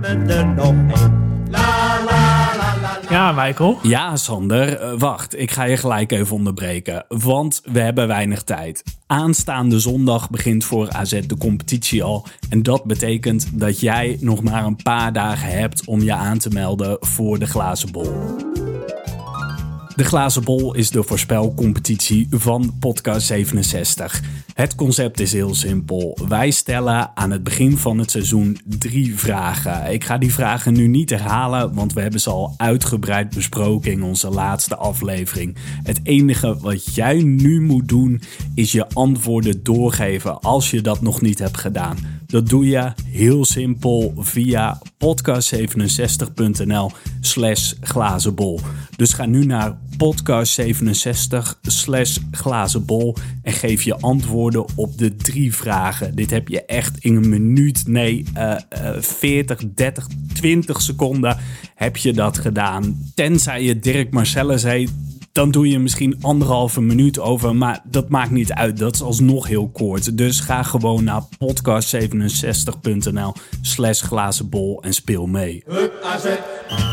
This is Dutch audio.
met er nog een. La la la la la. Ja, Michael. Ja, Sander, eh, wacht. Ik ga je gelijk even onderbreken. Want we hebben weinig tijd. Aanstaande zondag begint voor AZ de competitie al. En dat betekent dat jij nog maar een paar dagen hebt om je aan te melden voor de glazen bol. De Glazen Bol is de voorspelcompetitie van Podcast 67. Het concept is heel simpel. Wij stellen aan het begin van het seizoen drie vragen. Ik ga die vragen nu niet herhalen, want we hebben ze al uitgebreid besproken in onze laatste aflevering. Het enige wat jij nu moet doen, is je antwoorden doorgeven als je dat nog niet hebt gedaan. Dat doe je heel simpel via podcast67.nl slash glazenbol. Dus ga nu naar podcast67 slash glazenbol en geef je antwoorden op de drie vragen. Dit heb je echt in een minuut, nee, eh, eh, 40, 30, 20 seconden heb je dat gedaan. Tenzij je Dirk Marcellus heet, dan doe je misschien anderhalve minuut over. Maar dat maakt niet uit. Dat is alsnog heel kort. Dus ga gewoon naar podcast67.nl slash glazenbol en speel mee. Hup.